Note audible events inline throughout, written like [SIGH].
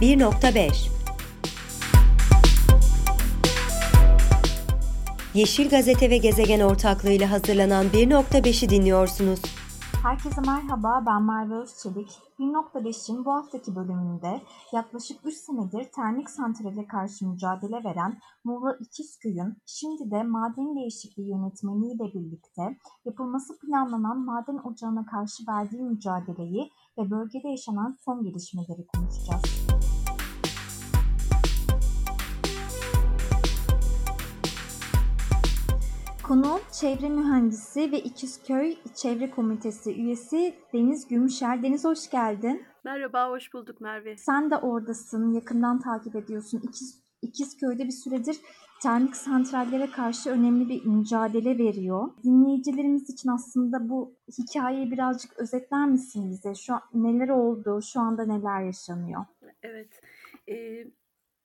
1.5 Yeşil Gazete ve Gezegen ortaklığıyla hazırlanan 1.5'i dinliyorsunuz. Herkese merhaba, ben Merve Özçelik. 1.5'in bu haftaki bölümünde yaklaşık 3 senedir termik santrale karşı mücadele veren Muğla İkizköy'ün şimdi de maden değişikliği yönetmeniyle birlikte yapılması planlanan maden ocağına karşı verdiği mücadeleyi ve bölgede yaşanan son gelişmeleri konuşacağız. Konuğum çevre mühendisi ve İkizköy Çevre Komitesi üyesi Deniz Gümüşer. Deniz hoş geldin. Merhaba, hoş bulduk Merve. Sen de oradasın, yakından takip ediyorsun. İkiz, İkizköy'de bir süredir termik santrallere karşı önemli bir mücadele veriyor. Dinleyicilerimiz için aslında bu hikayeyi birazcık özetler misin bize? Şu an neler oldu, şu anda neler yaşanıyor? Evet, e,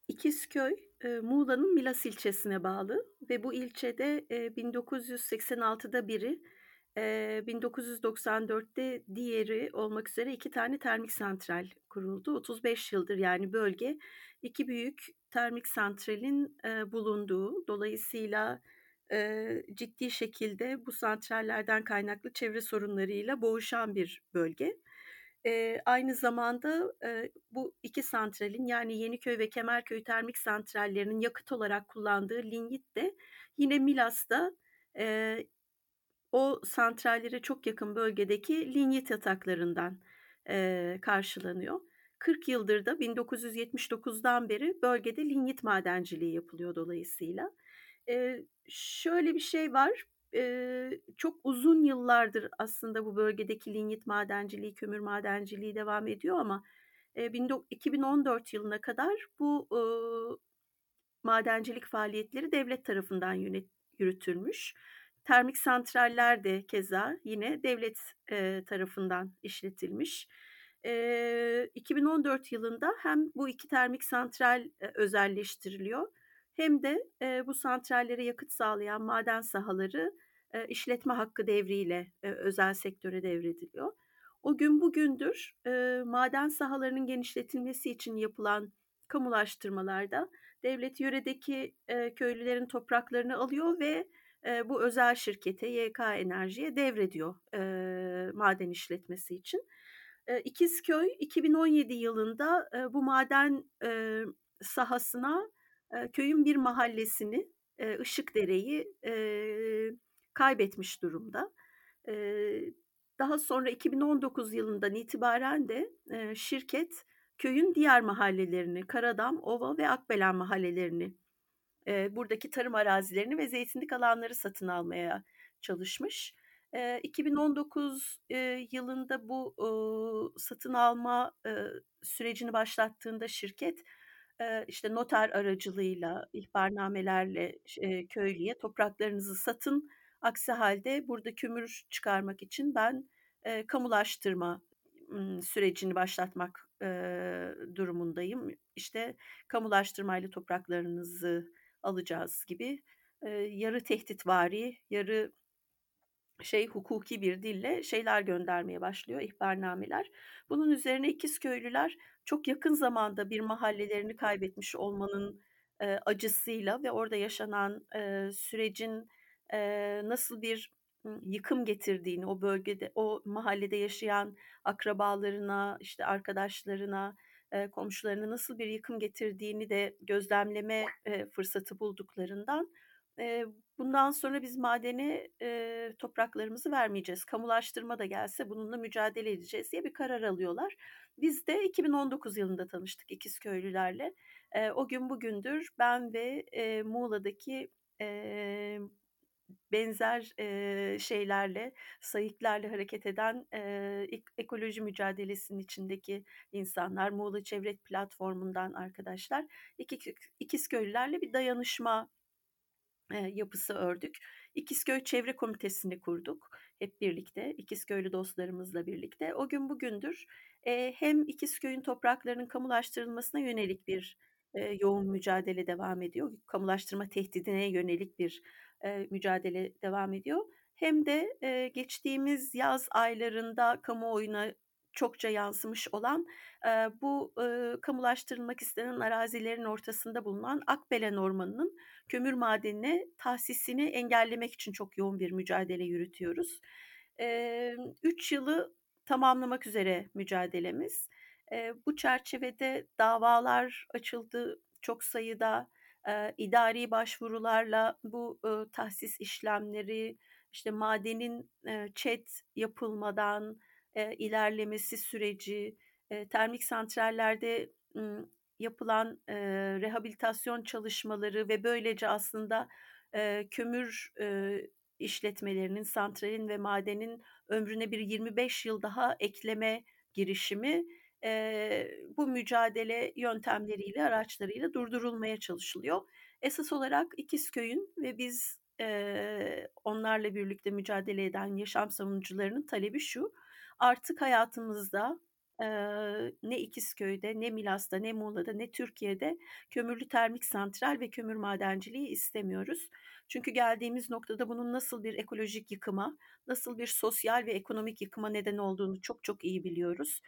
İkizköy Muğla'nın Milas ilçesine bağlı ve bu ilçede 1986'da biri, 1994'te diğeri olmak üzere iki tane termik santral kuruldu. 35 yıldır yani bölge iki büyük termik santralin bulunduğu, dolayısıyla ciddi şekilde bu santrallerden kaynaklı çevre sorunlarıyla boğuşan bir bölge. Eee, aynı zamanda, eee, bu iki santralin yani Yeniköy ve Kemerköy termik santrallerinin yakıt olarak kullandığı lignit de yine Milas'ta, eee, o santrallere çok yakın bölgedeki lignit yataklarından, eee, karşılanıyor. 40 yıldır da 1979'dan beri bölgede lignit madenciliği yapılıyor dolayısıyla. Eee, şöyle bir şey var, Eee, çok uzun yıllardır aslında bu bölgedeki lignit madenciliği, kömür madenciliği devam ediyor ama, bin 2014 yılına kadar bu, ııı, madencilik faaliyetleri devlet tarafından yönet yürütülmüş. Termik santraller de keza yine devlet, eee, tarafından işletilmiş. Eee, 2014 yılında hem bu iki termik santral, eee, özelleştiriliyor hem de, eee, bu santrallere yakıt sağlayan maden sahaları eee, işletme hakkı devriyle özel sektöre devrediliyor. O gün bugündür maden sahalarının genişletilmesi için yapılan kamulaştırmalarda devlet yöredeki köylülerin topraklarını alıyor ve bu özel şirkete YK Enerji'ye devrediyor maden işletmesi için. Eee, İkizköy 2017 yılında bu maden sahasına köyün bir mahallesini, eee, Işıkdere'yi eee kaybetmiş durumda. daha sonra 2019 yılından itibaren de şirket köyün diğer mahallelerini, Karadam, Ova ve Akbelen mahallelerini, buradaki tarım arazilerini ve zeytinlik alanları satın almaya çalışmış. 2019 yılında bu satın alma sürecini başlattığında şirket işte noter aracılığıyla, ihbarnamelerle köylüye topraklarınızı satın Aksi halde burada kömür çıkarmak için ben eee, kamulaştırma sürecini başlatmak eee, durumundayım. İşte kamulaştırmayla topraklarınızı alacağız gibi eee, yarı tehditvari, yarı şey hukuki bir dille şeyler göndermeye başlıyor, ihbarnameler. Bunun üzerine ikiz köylüler çok yakın zamanda bir mahallelerini kaybetmiş olmanın eee, acısıyla ve orada yaşanan eee, sürecin eee, nasıl bir yıkım getirdiğini o bölgede, o mahallede yaşayan akrabalarına, işte arkadaşlarına, eee, komşularına nasıl bir yıkım getirdiğini de gözlemleme eee, fırsatı bulduklarından eee, bundan sonra biz madene eee, topraklarımızı vermeyeceğiz. Kamulaştırma da gelse bununla mücadele edeceğiz diye bir karar alıyorlar. Biz de 2019 yılında tanıştık İkizköylülerle. Eee, o gün bugündür ben ve eee, Muğla'daki eee benzer eee, şeylerle, sayıklarla hareket eden eee, ekoloji mücadelesinin içindeki insanlar, Muğla Çevre Platformu'ndan arkadaşlar, iki, İkizköylülerle bir dayanışma eee, yapısı ördük. İkizköy Çevre Komitesi'ni kurduk hep birlikte, İkizköylü dostlarımızla birlikte. O gün bugündür e, hem İkizköy'ün topraklarının kamulaştırılmasına yönelik bir e, yoğun mücadele devam ediyor. Kamulaştırma tehdidine yönelik bir e, mücadele devam ediyor. Hem de e, geçtiğimiz yaz aylarında kamuoyuna çokça yansımış olan e, bu e, kamulaştırılmak istenen arazilerin ortasında bulunan Akbelen Ormanı'nın kömür madenine tahsisini engellemek için çok yoğun bir mücadele yürütüyoruz. E, üç yılı tamamlamak üzere mücadelemiz. E, bu çerçevede davalar açıldı çok sayıda e, idari başvurularla bu tahsis işlemleri işte madenin çet yapılmadan ilerlemesi süreci, termik santrallerde yapılan rehabilitasyon çalışmaları ve böylece aslında kömür işletmelerinin, santralin ve madenin ömrüne bir 25 yıl daha ekleme girişimi e, bu mücadele yöntemleriyle, araçlarıyla durdurulmaya çalışılıyor. Esas olarak İkizköy'ün ve biz e, onlarla birlikte mücadele eden yaşam savunucularının talebi şu. Artık hayatımızda e, ne İkizköy'de, ne Milas'ta, ne Muğla'da, ne Türkiye'de kömürlü termik santral ve kömür madenciliği istemiyoruz. Çünkü geldiğimiz noktada bunun nasıl bir ekolojik yıkıma, nasıl bir sosyal ve ekonomik yıkıma neden olduğunu çok çok iyi biliyoruz.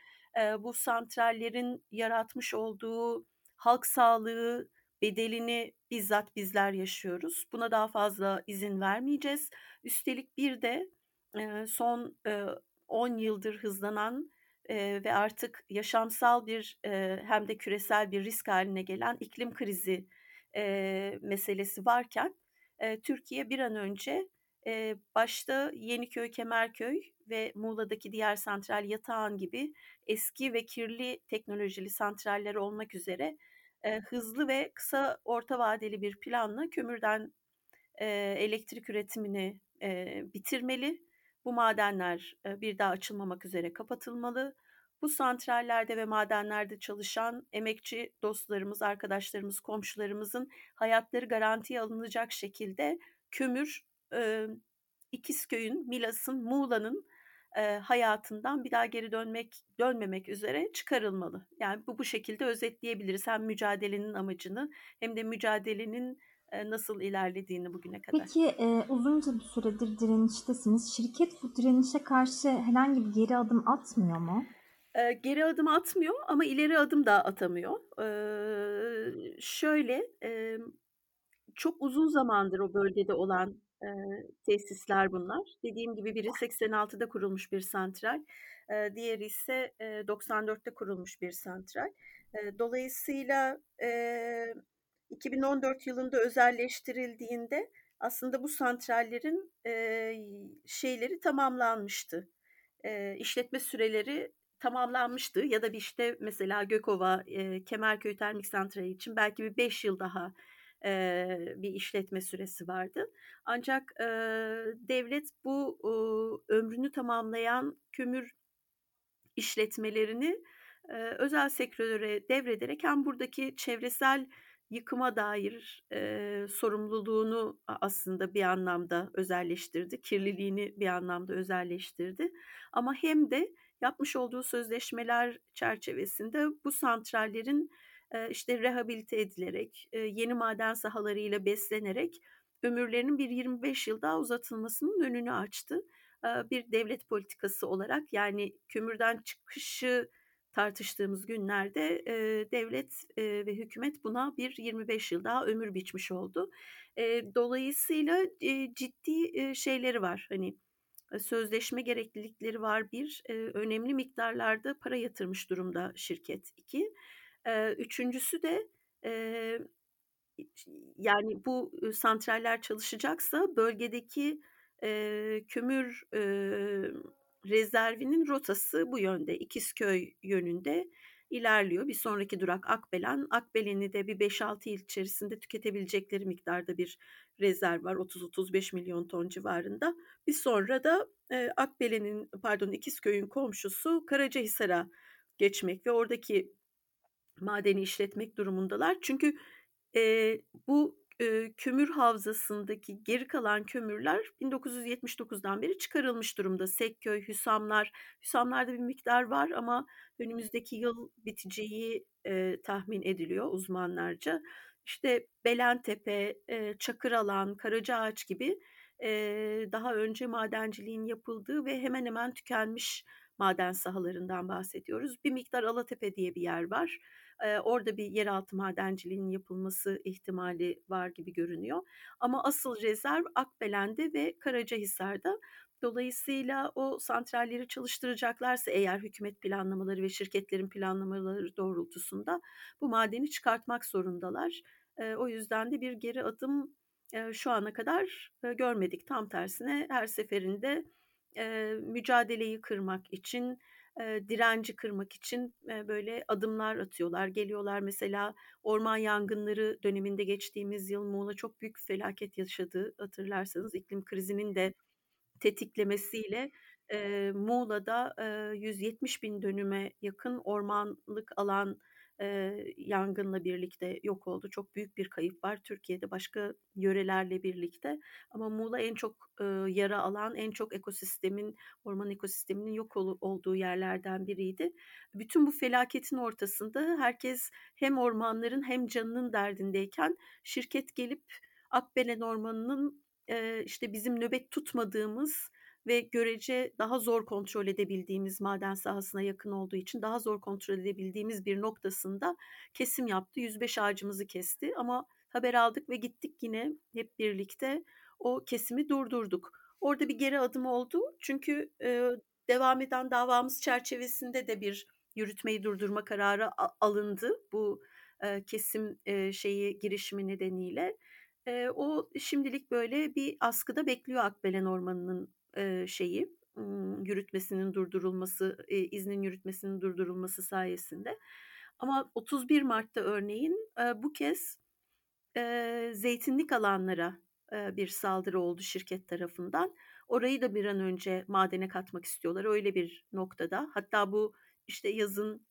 Bu santrallerin yaratmış olduğu halk sağlığı, bedelini bizzat bizler yaşıyoruz. Buna daha fazla izin vermeyeceğiz. Üstelik bir de son 10 yıldır hızlanan ve artık yaşamsal bir hem de küresel bir risk haline gelen iklim krizi meselesi varken Türkiye bir an önce başta Yeniköy, Kemerköy ve Muğla'daki diğer santral Yatağan gibi eski ve kirli teknolojili santraller olmak üzere e, hızlı ve kısa orta vadeli bir planla kömürden e, elektrik üretimini e, bitirmeli. Bu madenler e, bir daha açılmamak üzere kapatılmalı. Bu santrallerde ve madenlerde çalışan emekçi dostlarımız, arkadaşlarımız, komşularımızın hayatları garantiye alınacak şekilde kömür e, İkizköy'ün, Milas'ın, Muğla'nın e, hayatından bir daha geri dönmek dönmemek üzere çıkarılmalı. Yani bu bu şekilde özetleyebiliriz hem mücadelenin amacını hem de mücadelenin e, nasıl ilerlediğini bugüne kadar. Peki e, uzunca bir süredir direniştesiniz. Şirket bu direnişe karşı herhangi bir geri adım atmıyor mu? E, geri adım atmıyor ama ileri adım da atamıyor. E, şöyle e, çok uzun zamandır o bölgede olan e, tesisler bunlar. Dediğim gibi biri 86'da kurulmuş bir santral, e, diğeri ise e, 94'te kurulmuş bir santral. E, dolayısıyla e, 2014 yılında özelleştirildiğinde aslında bu santrallerin e, şeyleri tamamlanmıştı. E, işletme süreleri tamamlanmıştı ya da bir işte mesela Gökova, e, Kemerköy Termik Santrali için belki bir 5 yıl daha e, bir işletme süresi vardı. Ancak e, devlet bu e, ömrünü tamamlayan kömür işletmelerini e, özel sektöre devrederek hem buradaki çevresel yıkıma dair e, sorumluluğunu aslında bir anlamda özelleştirdi, kirliliğini bir anlamda özelleştirdi. Ama hem de yapmış olduğu sözleşmeler çerçevesinde bu santrallerin işte rehabilite edilerek, yeni maden sahalarıyla beslenerek ömürlerinin bir 25 yıl daha uzatılmasının önünü açtı. Bir devlet politikası olarak yani kömürden çıkışı tartıştığımız günlerde devlet ve hükümet buna bir 25 yıl daha ömür biçmiş oldu. dolayısıyla ciddi şeyleri var. Hani sözleşme gereklilikleri var bir, önemli miktarlarda para yatırmış durumda şirket iki. Üçüncüsü de, yani bu santraller çalışacaksa bölgedeki, kömür, rezervinin rotası bu yönde. İkizköy yönünde ilerliyor. Bir sonraki durak Akbelen. Akbelen'i de bir 5-6 yıl içerisinde tüketebilecekleri miktarda bir rezerv var. 30-35 milyon ton civarında. Bir sonra da, eee, Akbelen'in pardon İkizköy'ün komşusu Karacahisar'a geçmek ve oradaki madeni işletmek durumundalar. Çünkü e, bu e, kömür havzasındaki geri kalan kömürler 1979'dan beri çıkarılmış durumda. Sekköy, Hüsamlar, Hüsamlarda bir miktar var ama önümüzdeki yıl biteceği e, tahmin ediliyor uzmanlarca. İşte Belentepe, e, Çakıralan, Karacaağaç gibi e, daha önce madenciliğin yapıldığı ve hemen hemen tükenmiş maden sahalarından bahsediyoruz. Bir miktar Alatepe diye bir yer var. Orada bir yeraltı madenciliğinin yapılması ihtimali var gibi görünüyor. Ama asıl rezerv Akbelen'de ve Karacahisar'da. Dolayısıyla o santralleri çalıştıracaklarsa eğer hükümet planlamaları ve şirketlerin planlamaları doğrultusunda bu madeni çıkartmak zorundalar. O yüzden de bir geri adım, şu ana kadar, görmedik. Tam tersine her seferinde, mücadeleyi kırmak için, direnci kırmak için, böyle adımlar atıyorlar. Geliyorlar mesela orman yangınları döneminde geçtiğimiz yıl Muğla çok büyük felaket yaşadı. Hatırlarsanız iklim krizinin de tetiklemesiyle, Muğla'da, eee, 170.000 dönüme yakın ormanlık alan, eee, yangınla birlikte yok oldu. Çok büyük bir kayıp var Türkiye'de başka yörelerle birlikte ama Muğla en çok, ııı, yara alan, en çok ekosistemin, orman ekosisteminin yok olu olduğu yerlerden biriydi. Bütün bu felaketin ortasında herkes hem ormanların hem canının derdindeyken şirket gelip Akbelen Ormanı'nın, eee, işte, bizim nöbet tutmadığımız ve görece daha zor kontrol edebildiğimiz maden sahasına yakın olduğu için daha zor kontrol edebildiğimiz bir noktasında kesim yaptı. 105 ağacımızı kesti ama haber aldık ve gittik yine hep birlikte o kesimi durdurduk. Orada bir geri adım oldu çünkü, eee, devam eden davamız çerçevesinde de bir yürütmeyi durdurma kararı alındı bu, eee, kesim, eee, şeyi girişimi nedeniyle. Eee, o şimdilik böyle bir askıda bekliyor Akbelen Ormanı'nın, şeyi, yürütmesinin durdurulması, iznin yürütmesinin durdurulması sayesinde. Ama 31 Mart'ta örneğin, bu kez, zeytinlik alanlara, bir saldırı oldu şirket tarafından. Orayı da bir an önce madene katmak istiyorlar. Öyle bir noktada. Hatta bu, işte, yazın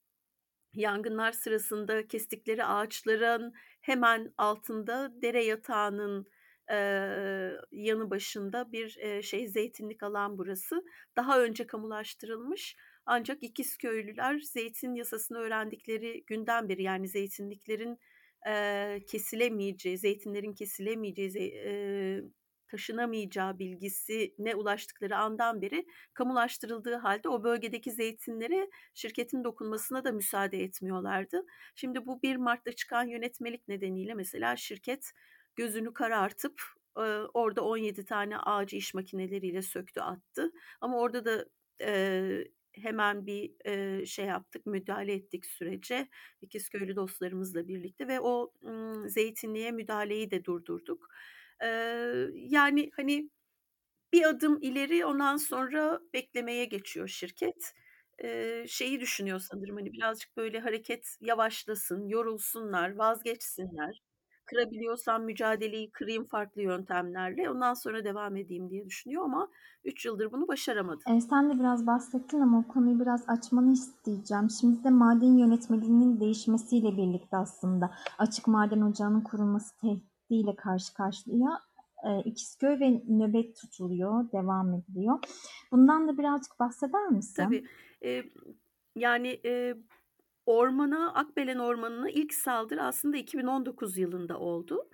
yangınlar sırasında kestikleri ağaçların hemen altında dere yatağının, eee, yanı başında bir, eee, şey zeytinlik alan burası. Daha önce kamulaştırılmış ancak İkizköylüler zeytin yasasını öğrendikleri günden beri yani zeytinliklerin, eee, kesilemeyeceği, zeytinlerin kesilemeyeceği, eee, taşınamayacağı bilgisine ulaştıkları andan beri kamulaştırıldığı hâlde o bölgedeki zeytinlere şirketin dokunmasına da müsaade etmiyorlardı. Şimdi bu 1 Mart'ta çıkan yönetmelik nedeniyle mesela şirket gözünü karartıp, eee, orada 17 tane ağacı iş makineleriyle söktü attı. Ama orada da, eee, hemen bir, eee, şey yaptık, müdahale ettik sürece İkizköylü dostlarımızla birlikte ve o, ımm, zeytinliğe müdahaleyi de durdurduk. Eee, yani, hani, bir adım ileri ondan sonra beklemeye geçiyor şirket. Eee, şeyi düşünüyor sanırım, hani, birazcık böyle hareket yavaşlasın, yorulsunlar, vazgeçsinler. Kırabiliyorsam mücadeleyi kırayım farklı yöntemlerle, ondan sonra devam edeyim diye düşünüyor ama 3 yıldır bunu başaramadı. Eee, sen de biraz bahsettin ama o konuyu biraz açmanı isteyeceğim. Şimdi de maden yönetmeliğinin değişmesiyle birlikte aslında açık maden ocağının kurulması tehdidiyle karşı karşıya, eee, İkizköy ve nöbet tutuluyor, devam ediliyor. Bundan da birazcık bahseder misin? Tabii. Eee, yani, eee, ormana, Akbelen Ormanı'na ilk saldırı aslında 2019 yılında oldu.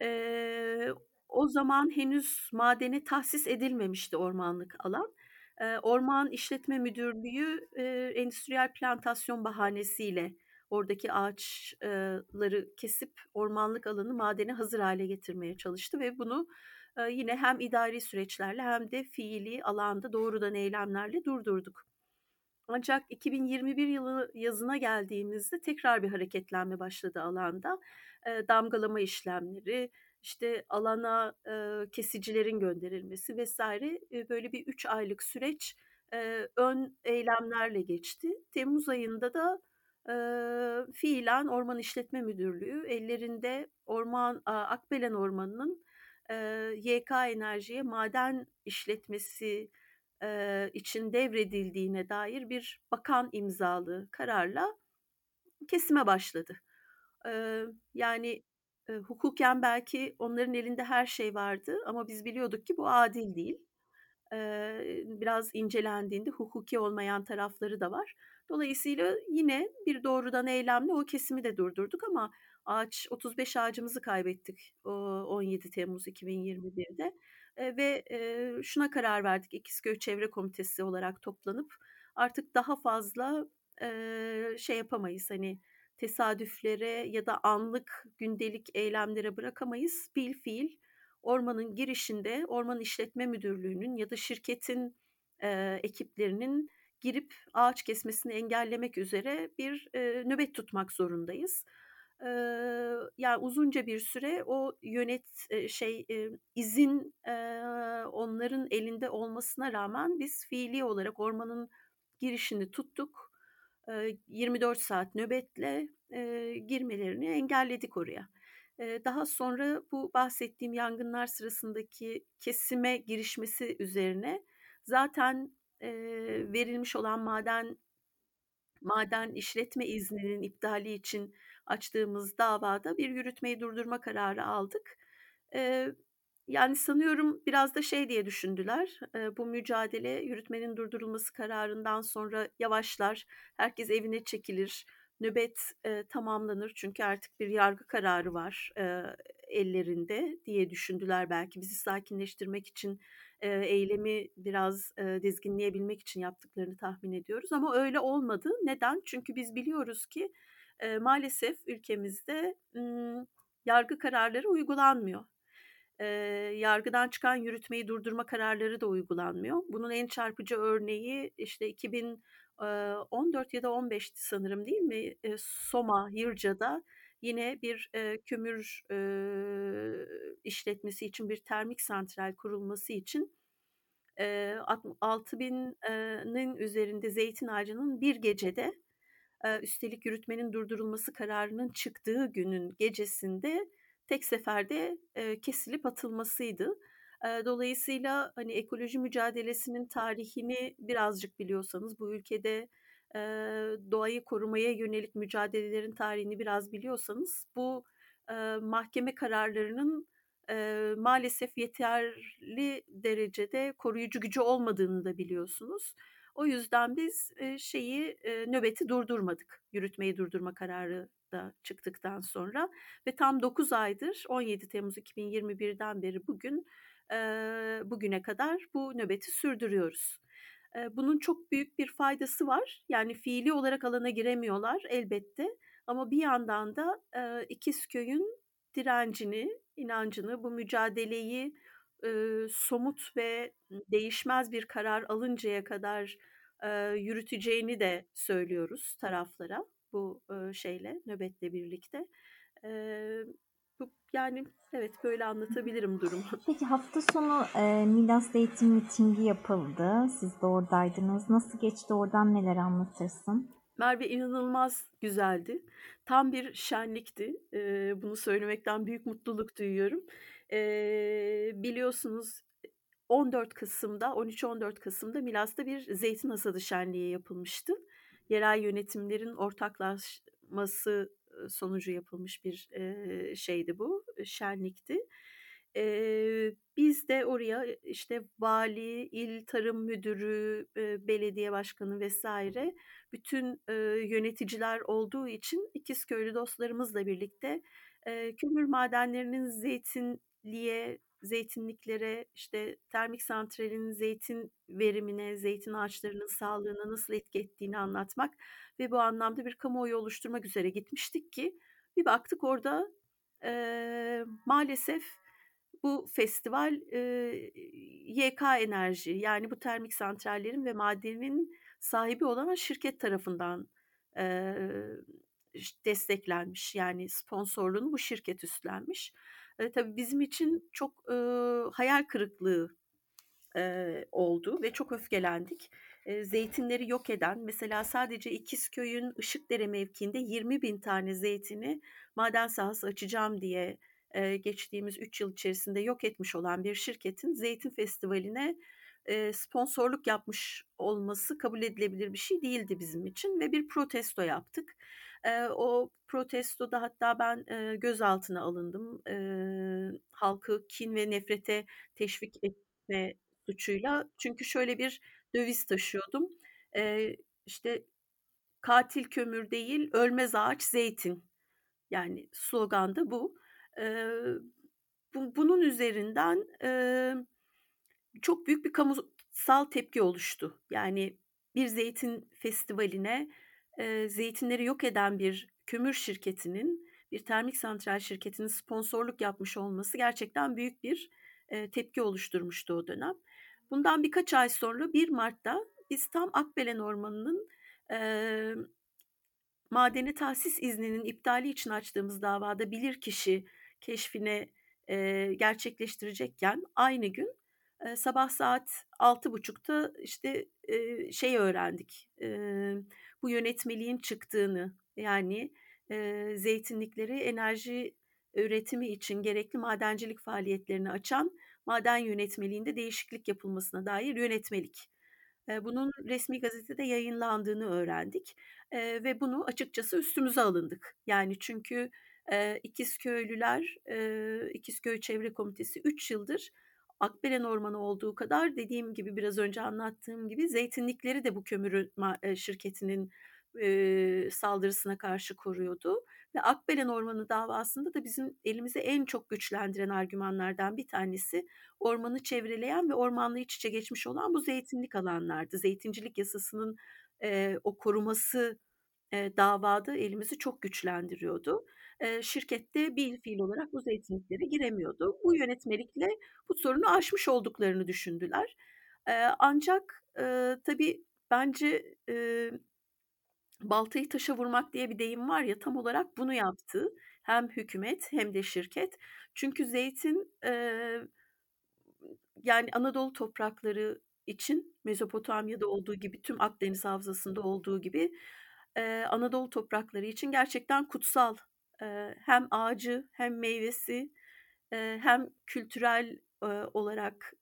Eee, o zaman henüz madene tahsis edilmemişti ormanlık alan. Eee, Orman İşletme Müdürlüğü, eee, endüstriyel plantasyon bahanesiyle oradaki ağaç eee, ları kesip ormanlık alanı madene hazır hâle getirmeye çalıştı ve bunu, yine hem idari süreçlerle hem de fiilî alanda doğrudan eylemlerle durdurduk. Ancak 2021 yılı yazına geldiğimizde tekrar bir hareketlenme başladı alanda. Eee, damgalama işlemleri, işte, alana, eee, kesicilerin gönderilmesi vs. eee, böyle bir 3 aylık süreç, eee, ön eylemlerle geçti. Temmuz ayında da, eee, fiilen Orman İşletme Müdürlüğü ellerinde orman aaa, Akbelen Ormanı'nın, eee, YK Enerji'ye maden işletmesi, eee, için devredildiğine dair bir bakan imzalı kararla kesime başladı. Eee, yani, eee, hukuken belki onların elinde her şey vardı ama biz biliyorduk ki bu adil değil. Eee, biraz incelendiğinde hukuki olmayan tarafları da var. Dolayısıyla yine bir doğrudan eylemle o kesimi de durdurduk ama ağaç 35 ağacımızı kaybettik, ooo, 17 Temmuz 2021'de, ve, şuna karar verdik İkizköy Çevre Komitesi olarak toplanıp artık daha fazla, şey yapamayız, hani, tesadüflere ya da anlık gündelik eylemlere bırakamayız. Bilfiil ormanın girişinde Orman İşletme Müdürlüğü'nün ya da şirketin, ekiplerinin girip ağaç kesmesini engellemek üzere bir, eee, nöbet tutmak zorundayız. Eee, ya, uzunca bir süre o yönet eee, şey, eee, izin, eee, onların elinde olmasına rağmen biz fiilî olarak ormanın girişini tuttuk. Eee, 24 saat nöbetle, eee, girmelerini engelledik oraya. Eee, daha sonra bu bahsettiğim yangınlar sırasındaki kesime girişmesi üzerine zaten, eee, verilmiş olan maden maden işletme izninin iptali için açtığımız davada bir yürütmeyi durdurma kararı aldık. Yani, sanıyorum biraz da şey diye düşündüler, bu mücadele yürütmenin durdurulması kararından sonra yavaşlar, herkes evine çekilir, nöbet, tamamlanır çünkü artık bir yargı kararı var, ellerinde diye düşündüler belki. Bizi sakinleştirmek için, eylemi biraz, dizginleyebilmek için yaptıklarını tahmin ediyoruz ama öyle olmadı. Neden? Çünkü biz biliyoruz ki, eee, maalesef ülkemizde, ımm, yargı kararları uygulanmıyor. Eee, yargıdan çıkan yürütmeyi durdurma kararları da uygulanmıyor. Bunun en çarpıcı örneği, işte, 2014 ya da 15'ti sanırım, değil mi? Eee, Soma, Yırca'da yine bir, eee, kömür, eee, işletmesi için bir termik santral kurulması için, eee, alt 6.000 eee, nin üzerinde zeytin ağacının bir gecede, üstelik yürütmenin durdurulması kararının çıktığı günün gecesinde tek seferde, kesilip atılmasıydı. Dolayısıyla, hani, ekoloji mücadelesinin tarihini birazcık biliyorsanız, bu ülkede, doğayı korumaya yönelik mücadelelerin tarihini biraz biliyorsanız bu, mahkeme kararlarının, maalesef yeterli derecede koruyucu gücü olmadığını da biliyorsunuz. O yüzden biz, şeyi, nöbeti durdurmadık, yürütmeyi durdurma kararı da çıktıktan sonra ve tam 9 aydır 17 Temmuz 2021'den beri bugün, bugüne kadar bu nöbeti sürdürüyoruz. Bunun çok büyük bir faydası var. Yani fiilî olarak alana giremiyorlar elbette ama bir yandan da, eee, İkizköy'ün direncini, inancını, bu mücadeleyi, eee, somut ve değişmez bir karar alıncaya kadar, eee, yürüteceğini de söylüyoruz taraflara bu, eee, şeyle, nöbetle birlikte. Eee, bu yani, evet, böyle anlatabilirim durumu. [LAUGHS] Peki hafta sonu, eee, Milas Zeytin mitingi yapıldı. Siz de oradaydınız. Nasıl geçti? Oradan neler anlatırsın? Merve, inanılmaz güzeldi. Tam bir şenlikti. Eee, bunu söylemekten büyük mutluluk duyuyorum. Eee, biliyorsunuz, e 14 Kasım'da, 13-14 Kasım'da Milas'ta bir zeytin hasadı şenliği yapılmıştı. Yerel yönetimlerin ortaklaşması, sonucu yapılmış bir, eee, şeydi bu, şenlikti. Eee, biz de oraya, işte, vali, il tarım müdürü, eee, belediye başkanı vs. bütün, eee, yöneticiler olduğu için İkizköylü dostlarımızla birlikte, eee, kömür madenlerinin zeytinliğe, zeytinliklere, işte, termik santralin zeytin verimine, zeytin ağaçlarının sağlığına nasıl etki ettiğini anlatmak ve bu anlamda bir kamuoyu oluşturmak üzere gitmiştik ki bir baktık orada, eee, maalesef bu festival, eee, YK Enerji, yani bu termik santrallerin ve madenin sahibi olan şirket tarafından, ş desteklenmiş. Yani sponsorluğunu bu şirket üstlenmiş. Eee, tabii bizim için çok, ııı, hayal kırıklığı, eee, oldu ve çok öfkelendik. Eee, zeytinleri yok eden, mesela sadece İkizköy'ün Işıkdere mevkiinde 20.000 tane zeytini maden sahası açacağım diye, eee, geçtiğimiz 3 yıl içerisinde yok etmiş olan bir şirketin zeytin festivaline, eee, sponsorluk yapmış olması kabul edilebilir bir şey değildi bizim için ve bir protesto yaptık. O protestoda hatta ben, eee, gözaltına alındım. Eee, halkı kin ve nefrete teşvik etme suçuyla. Çünkü şöyle bir döviz taşıyordum. Eee, işte, "Katil kömür değil, ölmez ağaç zeytin." Yani slogan da bu. Eee, bu bunun üzerinden, eee, çok büyük bir kamusal tepki oluştu. Yani bir zeytin festivaline, eee, zeytinleri yok eden bir kömür şirketinin, bir termik santral şirketinin sponsorluk yapmış olması gerçekten büyük bir, eee, tepki oluşturmuştu o dönem. Bundan birkaç ay sonra 1 Mart'ta biz tam Akbelen Ormanı'nın, emm, madene tahsis izninin iptali için açtığımız davada bilirkişi keşfini, eee, gerçekleştirecekken aynı gün, eee, sabah saat 6.30'da, işte, eee, şey öğrendik, eee, bu yönetmeliğin çıktığını. Yani, eee, zeytinlikleri enerji üretimi için gerekli madencilik faaliyetlerini açan maden yönetmeliğinde değişiklik yapılmasına dair yönetmelik. Eee, bunun resmî gazetede yayınlandığını öğrendik, eee, ve bunu açıkçası üstümüze alındık. Yani çünkü, eee, İkizköylüler, eee, İkizköy Çevre Komitesi 3 yıldır Akbelen Ormanı olduğu kadar dediğim gibi, biraz önce anlattığım gibi zeytinlikleri de bu kömürün ma eee, şirketinin, eee, saldırısına karşı koruyordu ve Akbelen Ormanı davasında da bizim elimizi en çok güçlendiren argümanlardan bir tanesi ormanı çevreleyen ve ormanla iç içe geçmiş olan bu zeytinlik alanlardı. Zeytincilik yasasının, eee, o koruması, eee, davada elimizi çok güçlendiriyordu. Eee, şirket de bilfiil olarak bu zeytinliklere giremiyordu. Bu yönetmelikle bu sorunu aşmış olduklarını düşündüler. Ancak, eee, tabii bence, baltayı taşa vurmak diye bir deyim var ya, tam olarak bunu yaptı hem hükümet hem de şirket. Çünkü zeytin, yani Anadolu toprakları için Mezopotamya'da olduğu gibi, tüm Akdeniz havzasında olduğu gibi, Anadolu toprakları için gerçekten kutsal. Hem ağacı hem meyvesi, hem kültürel, olarak,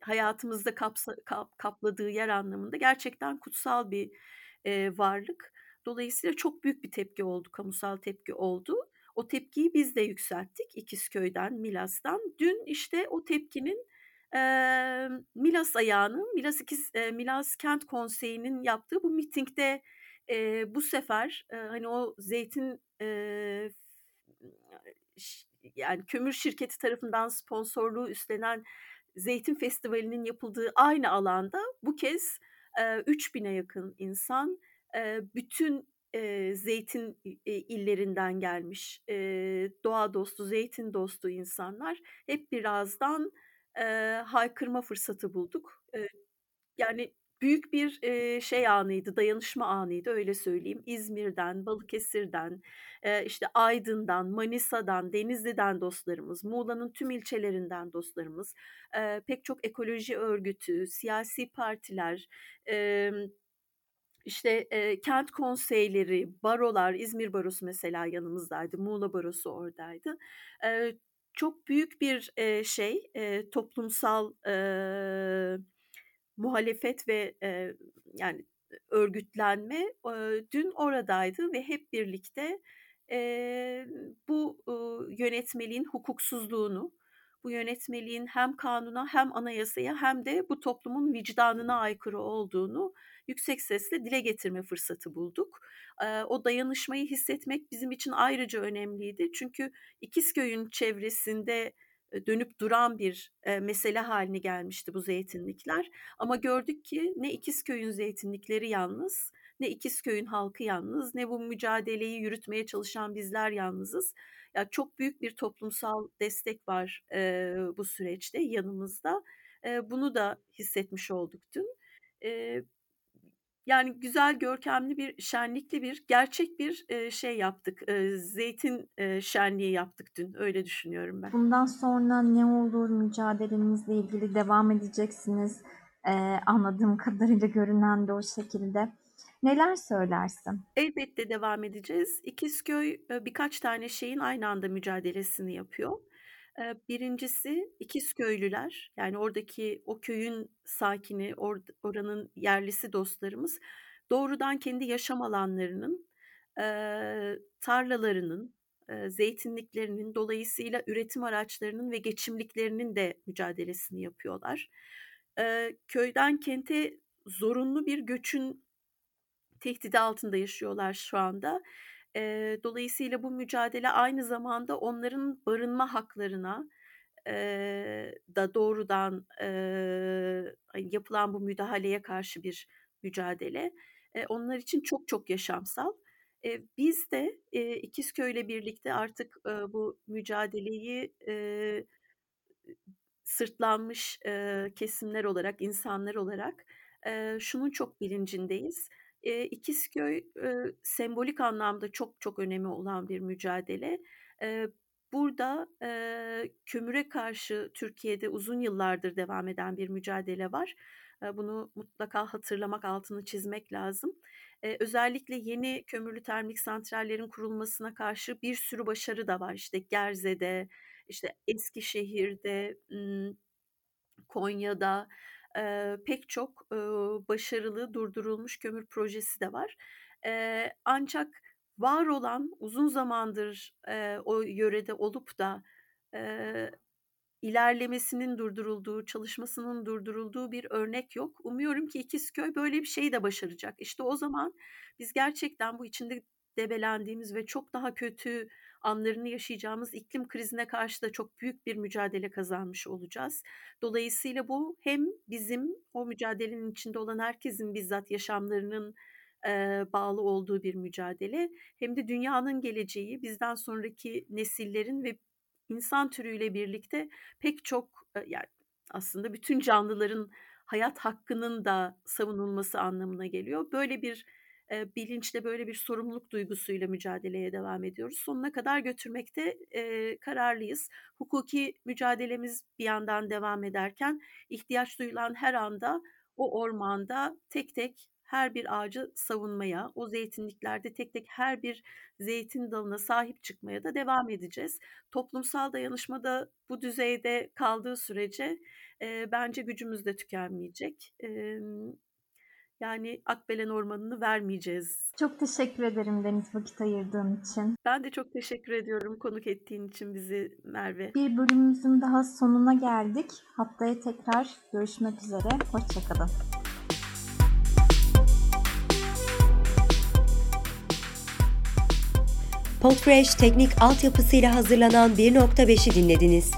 hayatımızda kapsa kap kapladığı yer anlamında gerçekten kutsal bir, varlık. Dolayısıyla çok büyük bir tepki oldu, kamusal tepki oldu. O tepkiyi biz de yükselttik İkizköy'den, Milas'tan. Dün, işte, o tepkinin, emm, Milas ayağının, Milas İkiz eee, Milas Kent Konseyi'nin yaptığı bu mitingde, eee, bu sefer, eee, hani, o zeytin, ş yani kömür şirketi tarafından sponsorluğu üstlenen zeytin festivalinin yapıldığı aynı alanda bu kez, eee, 3000'e yakın insan, eee, bütün, eee, zeytin eee, illerinden gelmiş, eee, doğa dostu, zeytin dostu insanlar hep bir ağızdan, eee, haykırma fırsatı bulduk. Eee, yani büyük bir, eee, şey anıydı, dayanışma anıydı, öyle söyleyeyim. İzmir'den, Balıkesir'den, eee, işte, Aydın'dan, Manisa'dan, Denizli'den dostlarımız, Muğla'nın tüm ilçelerinden dostlarımız, eee, pek çok ekoloji örgütü, siyasi partiler, emm, işte, eee, kent konseyleri, barolar, İzmir Barosu mesela yanımızdaydı, Muğla Barosu oradaydı. Eee, çok büyük bir, eee, şey, eee, toplumsal, eee, muhalefet ve, eee, yani örgütlenme, eee, dün oradaydı ve hep birlikte, eee, bu, ııı, yönetmeliğin hukuksuzluğunu, bu yönetmeliğin hem kanuna hem anayasaya hem de bu toplumun vicdanına aykırı olduğunu yüksek sesle dile getirme fırsatı bulduk. O dayanışmayı hissetmek bizim için ayrıca önemliydi. Çünkü İkizköy'ün çevresinde, dönüp duran bir, eee, mesele hâline gelmişti bu zeytinlikler ama gördük ki ne İkizköy'ün zeytinlikleri yalnız, ne İkizköy'ün halkı yalnız, ne bu mücadeleyi yürütmeye çalışan bizler yalnızız. Ya, çok büyük bir toplumsal destek var, eee, bu süreçte yanımızda. Eee, bunu da hissetmiş olduk dün. Yani güzel, görkemli bir, şenlikli bir, gerçek bir, eee, şey yaptık, eee, zeytin, eee, şenliği yaptık dün. Öyle düşünüyorum ben. Bundan sonra ne olur? Mücadelenizle ilgili devam edeceksiniz. Eee, anladığım kadarıyla görünen de o şekilde. Neler söylersin? Elbette devam edeceğiz. İkizköy, birkaç tane şeyin aynı anda mücadelesini yapıyor. Eee, 1'incisi İkizköylüler, yani oradaki o köyün sakini, ord oranın yerlisi dostlarımız doğrudan kendi yaşam alanlarının, eee, tarlalarının, eee, zeytinliklerinin, dolayısıyla üretim araçlarının ve geçimliklerinin de mücadelesini yapıyorlar. Eee, köyden kente zorunlu bir göçün tehdidi altında yaşıyorlar şu anda. Eee, dolayısıyla bu mücadele aynı zamanda onların barınma haklarına, eee, da doğrudan, hani, yapılan bu müdahaleye karşı bir mücadele. Eee, onlar için çok çok yaşamsal. Eee, biz de, eee, İkizköy'le birlikte artık, eee, bu mücadeleyi, eee, sırtlanmış, eee, kesimler olarak, insanlar olarak, eee, şunun çok bilincindeyiz. Eee, İkizköy, eee, sembolik anlamda çok çok önemi olan bir mücadele. Eee, burada, eee, kömüre karşı Türkiye'de uzun yıllardır devam eden bir mücadele var. Eee, bunu mutlaka hatırlamak, altını çizmek lazım. Eee, özellikle yeni kömürlü termik santrallerin kurulmasına karşı bir sürü başarı da var. İşte Gerze'de, işte Eskişehir'de, Konya'da, eee, pek çok, ııı, başarılı durdurulmuş kömür projesi de var. Eee, ancak var olan, uzun zamandır, eee, o yörede olup da, eee, ilerlemesinin durdurulduğu, çalışmasının durdurulduğu bir örnek yok. Umuyorum ki İkizköy böyle bir şeyi de başaracak. İşte o zaman biz gerçekten bu içinde debelendiğimiz ve çok daha kötü anlarını yaşayacağımız iklim krizine karşı da çok büyük bir mücadele kazanmış olacağız. Dolayısıyla bu hem bizim, o mücadelenin içinde olan herkesin bizzat yaşamlarının, eee, bağlı olduğu bir mücadele hem de dünyanın geleceği, bizden sonraki nesillerin ve insan türüyle birlikte pek çok, eee, yani, aslında bütün canlıların hayat hakkının da savunulması anlamına geliyor. Böyle bir, eee, bilinçle, böyle bir sorumluluk duygusuyla mücadeleye devam ediyoruz. Sonuna kadar götürmekte, eee, kararlıyız. Hukuki mücadelemiz bir yandan devam ederken ihtiyaç duyulan her anda o ormanda tek tek her bir ağacı savunmaya, o zeytinliklerde tek tek her bir zeytin dalına sahip çıkmaya da devam edeceğiz. Toplumsal dayanışma da bu düzeyde kaldığı sürece, eee, bence gücümüz de tükenmeyecek. Emm, yani Akbelen Ormanı'nı vermeyeceğiz. Çok teşekkür ederim Deniz vakit ayırdığın için. Ben de çok teşekkür ediyorum konuk ettiğin için bizi Merve. Bir bölümümüzün daha sonuna geldik. Haftaya tekrar görüşmek üzere. Hoşça kalın. Podfresh teknik altyapısıyla hazırlanan 1.5'i dinlediniz.